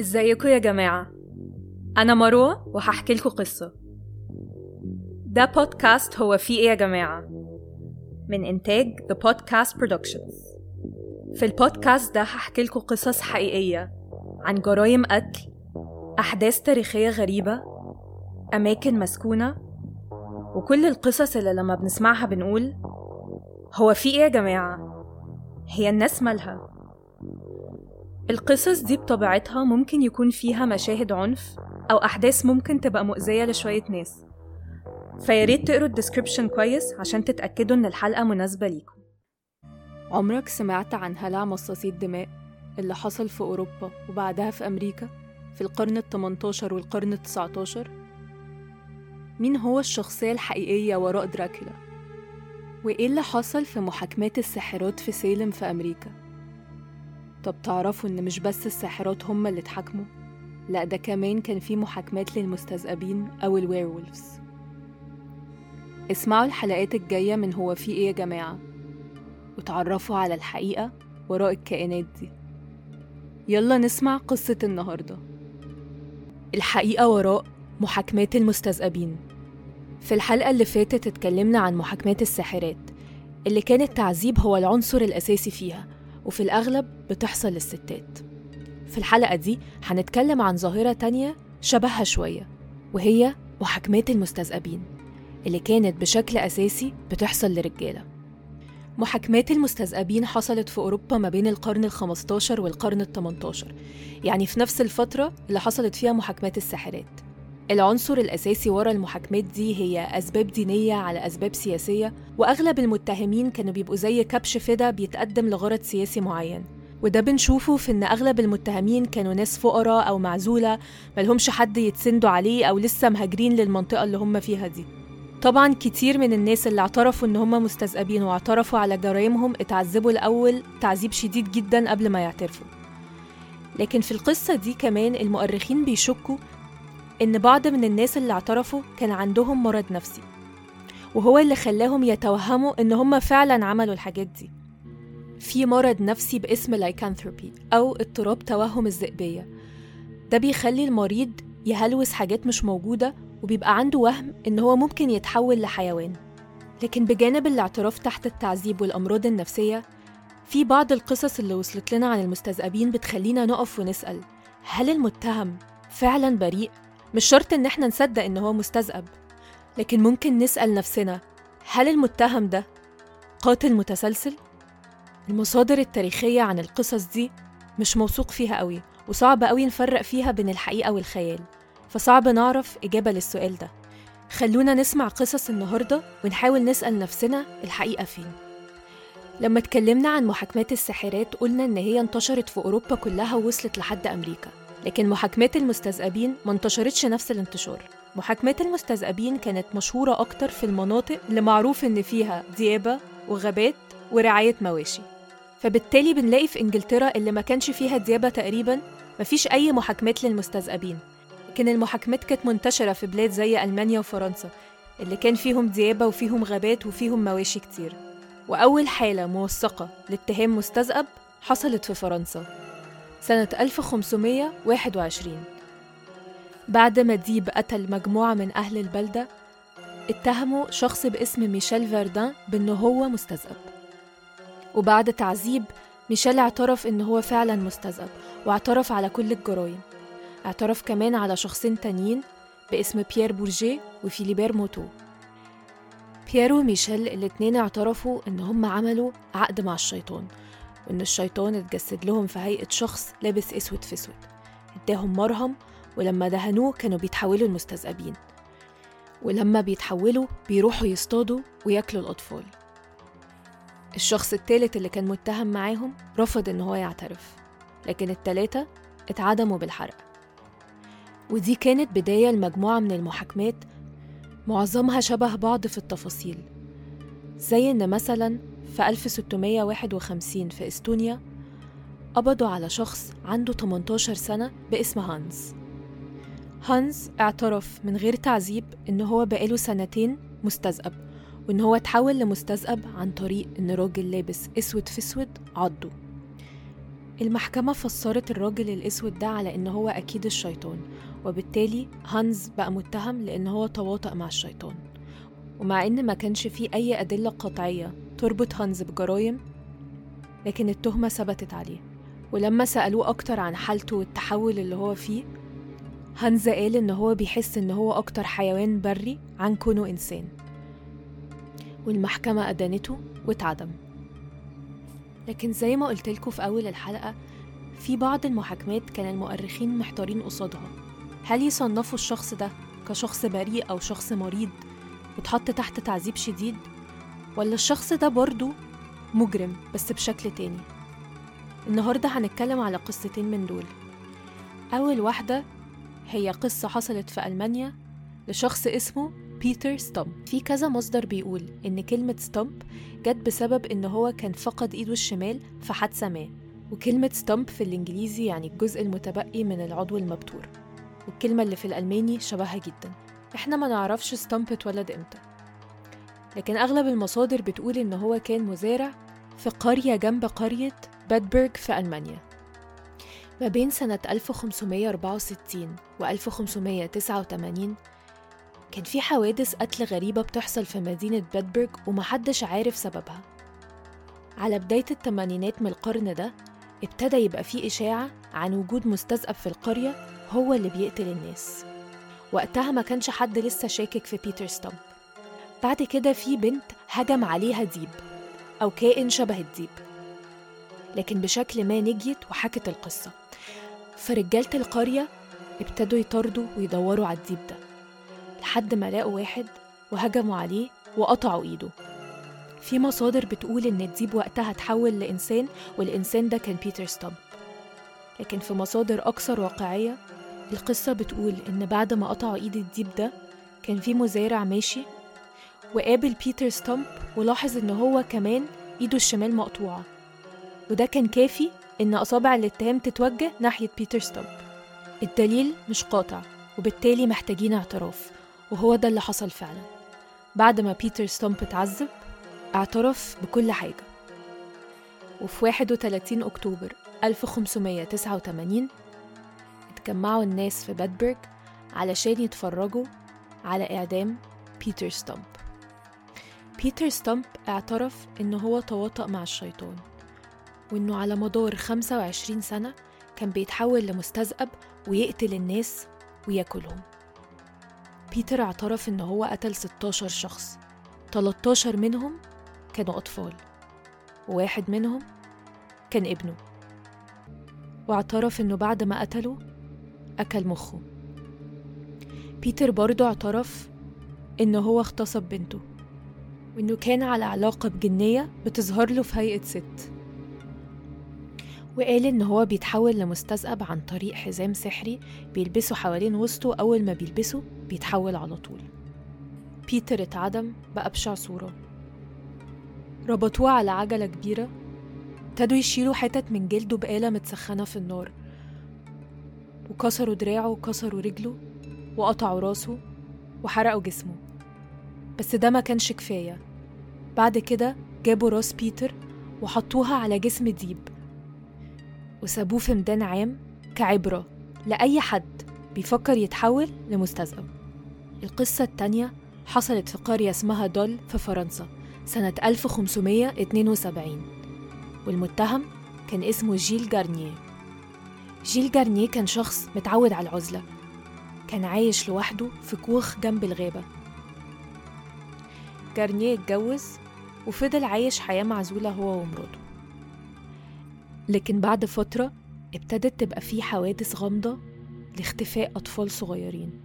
ازيكم يا جماعة؟ أنا مروة وهحكي لكم قصة. ده بودكاست هو فيه إيه يا جماعة؟ من إنتاج The Podcast Productions. في البودكاست ده هحكي لكم قصص حقيقية عن جرائم قتل أحداث تاريخية غريبة أماكن مسكونة وكل القصص اللي لما بنسمعها بنقول هو في إيه يا جماعة؟ هي الناس مالها. القصص دي بطبيعتها ممكن يكون فيها مشاهد عنف أو أحداث ممكن تبقى مؤذية لشوية ناس فياريت تقروا ال description كويس عشان تتأكدوا إن الحلقة مناسبة ليكم عمرك سمعت عن هلع مصاصي الدماء اللي حصل في أوروبا وبعدها في أمريكا في القرن التمنتاشر والقرن التسعتاشر؟ مين هو الشخصية الحقيقية وراء دراكولا؟ وإيه اللي حصل في محاكمات الساحرات في سيلم في أمريكا؟ طب تعرفوا إن مش بس الساحرات هم اللي اتحاكموا؟ لأ ده كمان كان في محاكمات للمستذئبين أو الويرولفز اسمعوا الحلقات الجاية من هو في إيه يا جماعة وتعرفوا على الحقيقة وراء الكائنات دي. يلا نسمع قصة النهاردة. الحقيقة وراء محاكمات المستذئبين. في الحلقة اللي فاتت اتكلمنا عن محاكمات الساحرات اللي كان التعذيب هو العنصر الأساسي فيها. وفي الأغلب بتحصل للستات. في الحلقة دي هنتكلم عن ظاهرة تانية شبهها شوية وهي محاكمات المستذئبين اللي كانت بشكل أساسي بتحصل لرجالة محاكمات المستذئبين حصلت في أوروبا ما بين القرن الخمستاشر والقرن التمنتاشر يعني في نفس الفترة اللي حصلت فيها محاكمات الساحرات. العنصر الأساسي ورا المحاكمات دي هي أسباب دينية على أسباب سياسية وأغلب المتهمين كانوا بيبقوا زي كبش فدا بيتقدم لغرض سياسي معين. وده بنشوفه في إن أغلب المتهمين كانوا ناس فقراء أو معزولة ملهمش حد يتسندوا عليه أو لسه مهاجرين للمنطقة اللي هم فيها دي. طبعا كتير من الناس اللي اعترفوا إن هم مستذئبين واعترفوا على جرائمهم اتعذبوا الأول تعذيب شديد جدا قبل ما يعترفوا. لكن في القصة دي كمان المؤرخين بيشكوا إن بعض من الناس اللي اعترفوا كان عندهم مرض نفسي وهو اللي خلاهم يتوهموا إن هم فعلا عملوا الحاجات دي. في مرض نفسي باسم لايكانثروبي أو اضطراب توهم الذئبية. ده بيخلي المريض يهلوس حاجات مش موجودة وبيبقى عنده وهم إن هو ممكن يتحول لحيوان. لكن بجانب الاعتراف تحت التعذيب والأمراض النفسية في بعض القصص اللي وصلت لنا عن المستذئبين بتخلينا نقف ونسأل هل المتهم فعلا بريء؟ مش شرط إن إحنا نصدق إن هو مستذئب لكن ممكن نسأل نفسنا هل المتهم ده قاتل متسلسل؟ المصادر التاريخية عن القصص دي مش موثوق فيها قوي وصعب قوي نفرق فيها بين الحقيقة والخيال فصعب نعرف إجابة للسؤال ده. خلونا نسمع قصص النهاردة ونحاول نسأل نفسنا الحقيقة فين. لما اتكلمنا عن محاكمات الساحرات قلنا إن هي انتشرت في أوروبا كلها ووصلت لحد أمريكا. لكن محاكمات المستذئبين ما انتشرتش نفس الانتشار. محاكمات المستذئبين كانت مشهورة أكتر في المناطق اللي معروف إن فيها ديابة وغابات ورعاية مواشي. فبالتالي بنلاقي في إنجلترا اللي ما كانش فيها ديابة تقريبا مفيش أي محاكمات للمستذئبين. لكن المحاكمات كانت منتشرة في بلاد زي ألمانيا وفرنسا اللي كان فيهم ديابة وفيهم غابات وفيهم مواشي كتير. وأول حالة موثقة لاتهام مستذئب حصلت في فرنسا. سنة 1521 بعد ما ديب قتل مجموعة من أهل البلدة اتهموا شخص باسم ميشيل فيردان بأنه هو مستذئب. وبعد تعذيب ميشيل اعترف إن هو فعلا مستذئب واعترف على كل الجرائم. اعترف كمان على شخصين تانيين باسم بيير بورجيه وفيليبير موتو. بيير وميشيل الاتنين اعترفوا إن هم عملوا عقد مع الشيطان وان الشيطان اتجسد لهم في هيئة شخص لابس أسود في أسود. إداهم مرهم ولما دهنوه كانوا بيتحولوا المستذئبين. ولما بيتحولوا بيروحوا يصطادوا وياكلوا الأطفال. الشخص التالت اللي كان متهم معاهم رفض إن هو يعترف لكن التلاتة اتعدموا بالحرق. ودي كانت بداية لمجموعة من المحاكمات معظمها شبه بعض في التفاصيل. زي إن مثلا في 1651 في إستونيا قبضوا على شخص عنده 18 سنة باسم هانز. هانز اعترف من غير تعذيب إن هو بقاله سنتين مستذئب وإن هو اتحول لمستذئب عن طريق إن راجل لابس أسود في أسود عضه. المحكمة فسرت الراجل الأسود ده على إن هو أكيد الشيطان وبالتالي هانز بقى متهم لأن هو تواطأ مع الشيطان. ومع إن ما كانش فيه أي أدلة قطعية تربط هانز بجرايم؟ لكن التهمة ثبتت عليه ولما سألوه أكتر عن حالته والتحول اللي هو فيه هانز قال إن هو بيحس إن هو أكتر حيوان بري عن كونه إنسان. والمحكمة أدانته واتعدم. لكن زي ما قلتلكوا في أول الحلقة في بعض المحاكمات كان المؤرخين محتارين قصادها. هل يصنفوا الشخص ده كشخص بريء أو شخص مريض وتحط تحت تعذيب شديد؟ ولا الشخص ده برضه مجرم بس بشكل تاني؟ النهاردة هنتكلم على قصتين من دول. أول واحدة هي قصة حصلت في ألمانيا لشخص اسمه بيتر ستامب. في كذا مصدر بيقول إن كلمة ستامب جت بسبب إن هو كان فقد إيده الشمال في حادثة ما وكلمة stump في الإنجليزي يعني الجزء المتبقي من العضو المبتور. والكلمة اللي في الألماني شبهها جدا. إحنا ما نعرفش ستامب اتولد إمتى. لكن أغلب المصادر بتقول إن هو كان مزارع في قرية جنب قرية بادبرج في ألمانيا. ما بين سنة 1564 و 1589 كان في حوادث قتل غريبة بتحصل في مدينة بادبرج ومحدش عارف سببها. على بداية التمانينات من القرن ده ابتدى يبقى في إشاعة عن وجود مستذئب في القرية هو اللي بيقتل الناس. وقتها ما كانش حد لسه شاكك في بيتر ستامب. بعد كده في بنت هجم عليها ديب أو كائن شبه الديب لكن بشكل ما نجيت وحكت القصة. فرجالة القرية ابتدوا يطاردوا ويدوروا على الديب ده لحد ما لقوا واحد وهجموا عليه وقطعوا إيده. في مصادر بتقول إن الديب وقتها اتحول لإنسان والإنسان ده كان بيتر ستامب لكن في مصادر أكثر واقعية القصة بتقول إن بعد ما قطعوا إيد الديب ده كان في مزارع ماشي وقابل بيتر ستامب ولاحظ إن هو كمان إيده الشمال مقطوعة. وده كان كافي إن أصابع الاتهام تتوجه ناحية بيتر ستامب. الدليل مش قاطع وبالتالي محتاجين اعتراف وهو ده اللي حصل فعلا. بعد ما بيتر ستامب اتعذب اعترف بكل حاجة. وفي 31 أكتوبر 1589 اتجمعوا الناس في بادبرج علشان يتفرجوا على إعدام بيتر ستامب. بيتر ستامب اعترف إن هو تواطأ مع الشيطان وإنه على مدار 25 سنة كان بيتحول لمستذئب ويقتل الناس وياكلهم. بيتر اعترف إن هو قتل 16 شخص 13 منهم كانوا أطفال وواحد منهم كان ابنه. واعترف إنه بعد ما قتله أكل مخه. بيتر برضه اعترف إنه هو اغتصب بنته. وإنه كان على علاقة بجنية بتظهر له في هيئة ست. وقال إن هو بيتحول لمستذئب عن طريق حزام سحري بيلبسه حوالين وسطه أول ما بيلبسه بيتحول على طول. بيتر اتعدم بأبشع صورة. ربطوه على عجلة كبيرة. ابتدوا يشيلوا حتت من جلده بآلة متسخنة في النار. وكسروا دراعه وكسروا رجله وقطعوا راسه وحرقوا جسمه. بس ده ما كانش كفاية. بعد كده جابوا راس بيتر وحطوها على جسم ديب وسابوه في ميدان عام كعبرة لأي حد بيفكر يتحول لمستذئب. القصة التانية حصلت في قرية اسمها دول في فرنسا سنة 1572 والمتهم كان اسمه جيل جارنيه. جيل جارنيه كان شخص متعود على العزلة كان عايش لوحده في كوخ جنب الغابة. جارنيه اتجوز وفضل عايش حياة معزولة هو ومراته. لكن بعد فترة ابتدت تبقى فيه حوادث غامضة لاختفاء أطفال صغيرين.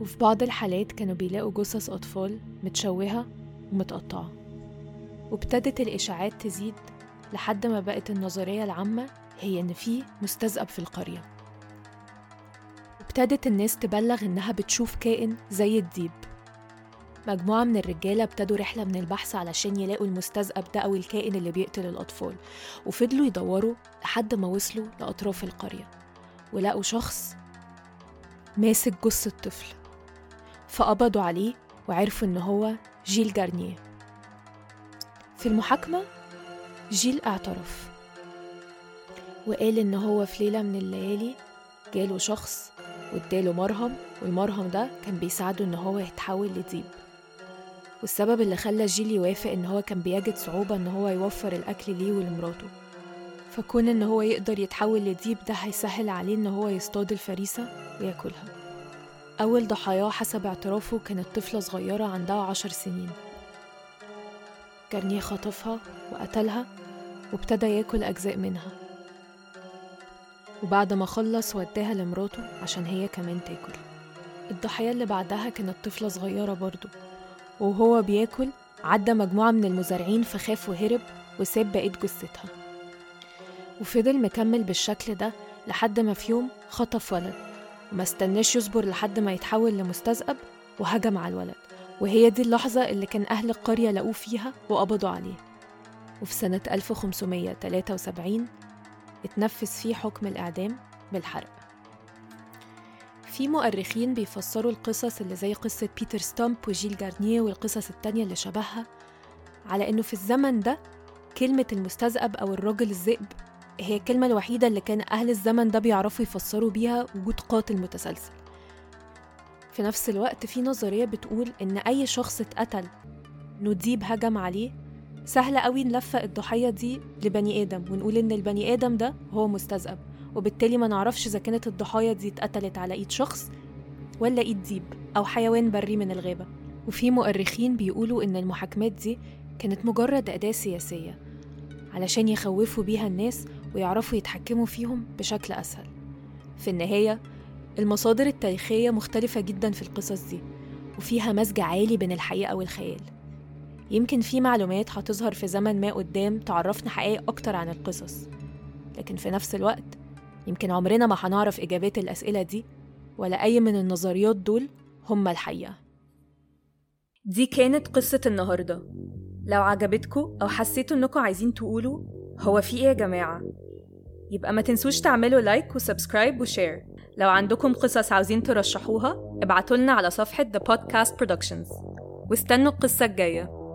وفي بعض الحالات كانوا بيلاقوا جثث أطفال متشوهة ومتقطعة. وابتدت الإشاعات تزيد لحد ما بقت النظرية العامة هي إن في مستذئب في القرية. وابتدت الناس تبلغ إنها بتشوف كائن زي الديب. مجموعة من الرجالة ابتدوا رحلة من البحث علشان يلاقوا المستذئب ده أو الكائن اللي بيقتل الأطفال وفضلوا يدوروا لحد ما وصلوا لأطراف القرية ولقوا شخص ماسك جثة طفل فقبضوا عليه وعرفوا إن هو جيل جارنيه. في المحاكمة جيل اعترف وقال إن هو في ليلة من الليالي جاله شخص واداله مرهم والمرهم ده كان بيساعده إن هو يتحول لديب والسبب اللي خلى جيل يوافق إن هو كان بيجد صعوبة إن هو يوفر الأكل ليه ولمراته. فكون إن هو يقدر يتحول لديب ده هيسهل عليه إن هو يصطاد الفريسة وياكلها. أول ضحاياه حسب اعترافه كانت طفلة صغيرة عندها عشر سنين. جارنيه خطفها وقتلها وابتدى ياكل أجزاء منها. وبعد ما خلص وداها لمراته عشان هي كمان تاكل. الضحية اللي بعدها كانت طفلة صغيرة برضه وهو بياكل عدى مجموعة من المزارعين فخاف وهرب وساب بقية جثتها. وفضل مكمل بالشكل ده لحد ما في يوم خطف ولد وما استناش يصبر لحد ما يتحول لمستذئب وهجم على الولد. وهي دي اللحظة اللي كان أهل القرية لقوه فيها وقبضوا عليه وفي سنة 1573 اتنفذ فيه حكم الإعدام بالحرق في مؤرخين بيفسروا القصص اللي زي قصة بيتر ستومب وجيل جارنيه والقصص التانية اللي شبهها على إنه في الزمن ده كلمة المستذئب أو الراجل الذئب هي الكلمة الوحيدة اللي كان أهل الزمن ده بيعرفوا يفسروا بيها وجود قاتل متسلسل. في نفس الوقت في نظرية بتقول إن أي شخص اتقتل من ديب هجم عليه سهل قوي نلفق الضحية دي لبني آدم ونقول إن البني آدم ده هو مستذئب. وبالتالي ما نعرفش إذا كانت الضحايا دي اتقتلت على إيد شخص ولا إيد ديب أو حيوان بري من الغابة. وفي مؤرخين بيقولوا إن المحاكمات دي كانت مجرد أداة سياسية علشان يخوفوا بيها الناس ويعرفوا يتحكموا فيهم بشكل أسهل. في النهاية المصادر التاريخية مختلفة جدا في القصص دي وفيها مزج عالي بين الحقيقة والخيال. يمكن في معلومات هتظهر في زمن ما قدام تعرفنا حقائق أكتر عن القصص لكن في نفس الوقت يمكن عمرنا ما هنعرف إجابات الأسئلة دي ولا أي من النظريات دول هما الحقيقة. دي كانت قصة النهاردة. لو عجبتكم أو حسيتوا إنكم عايزين تقولوا هو في إيه يا جماعة؟ يبقى ما تنسوش تعملوا like و subscribe و share. لو عندكم قصص عاوزين ترشحوها ابعتولنا على صفحة The Podcast Productions. واستنوا القصة الجاية.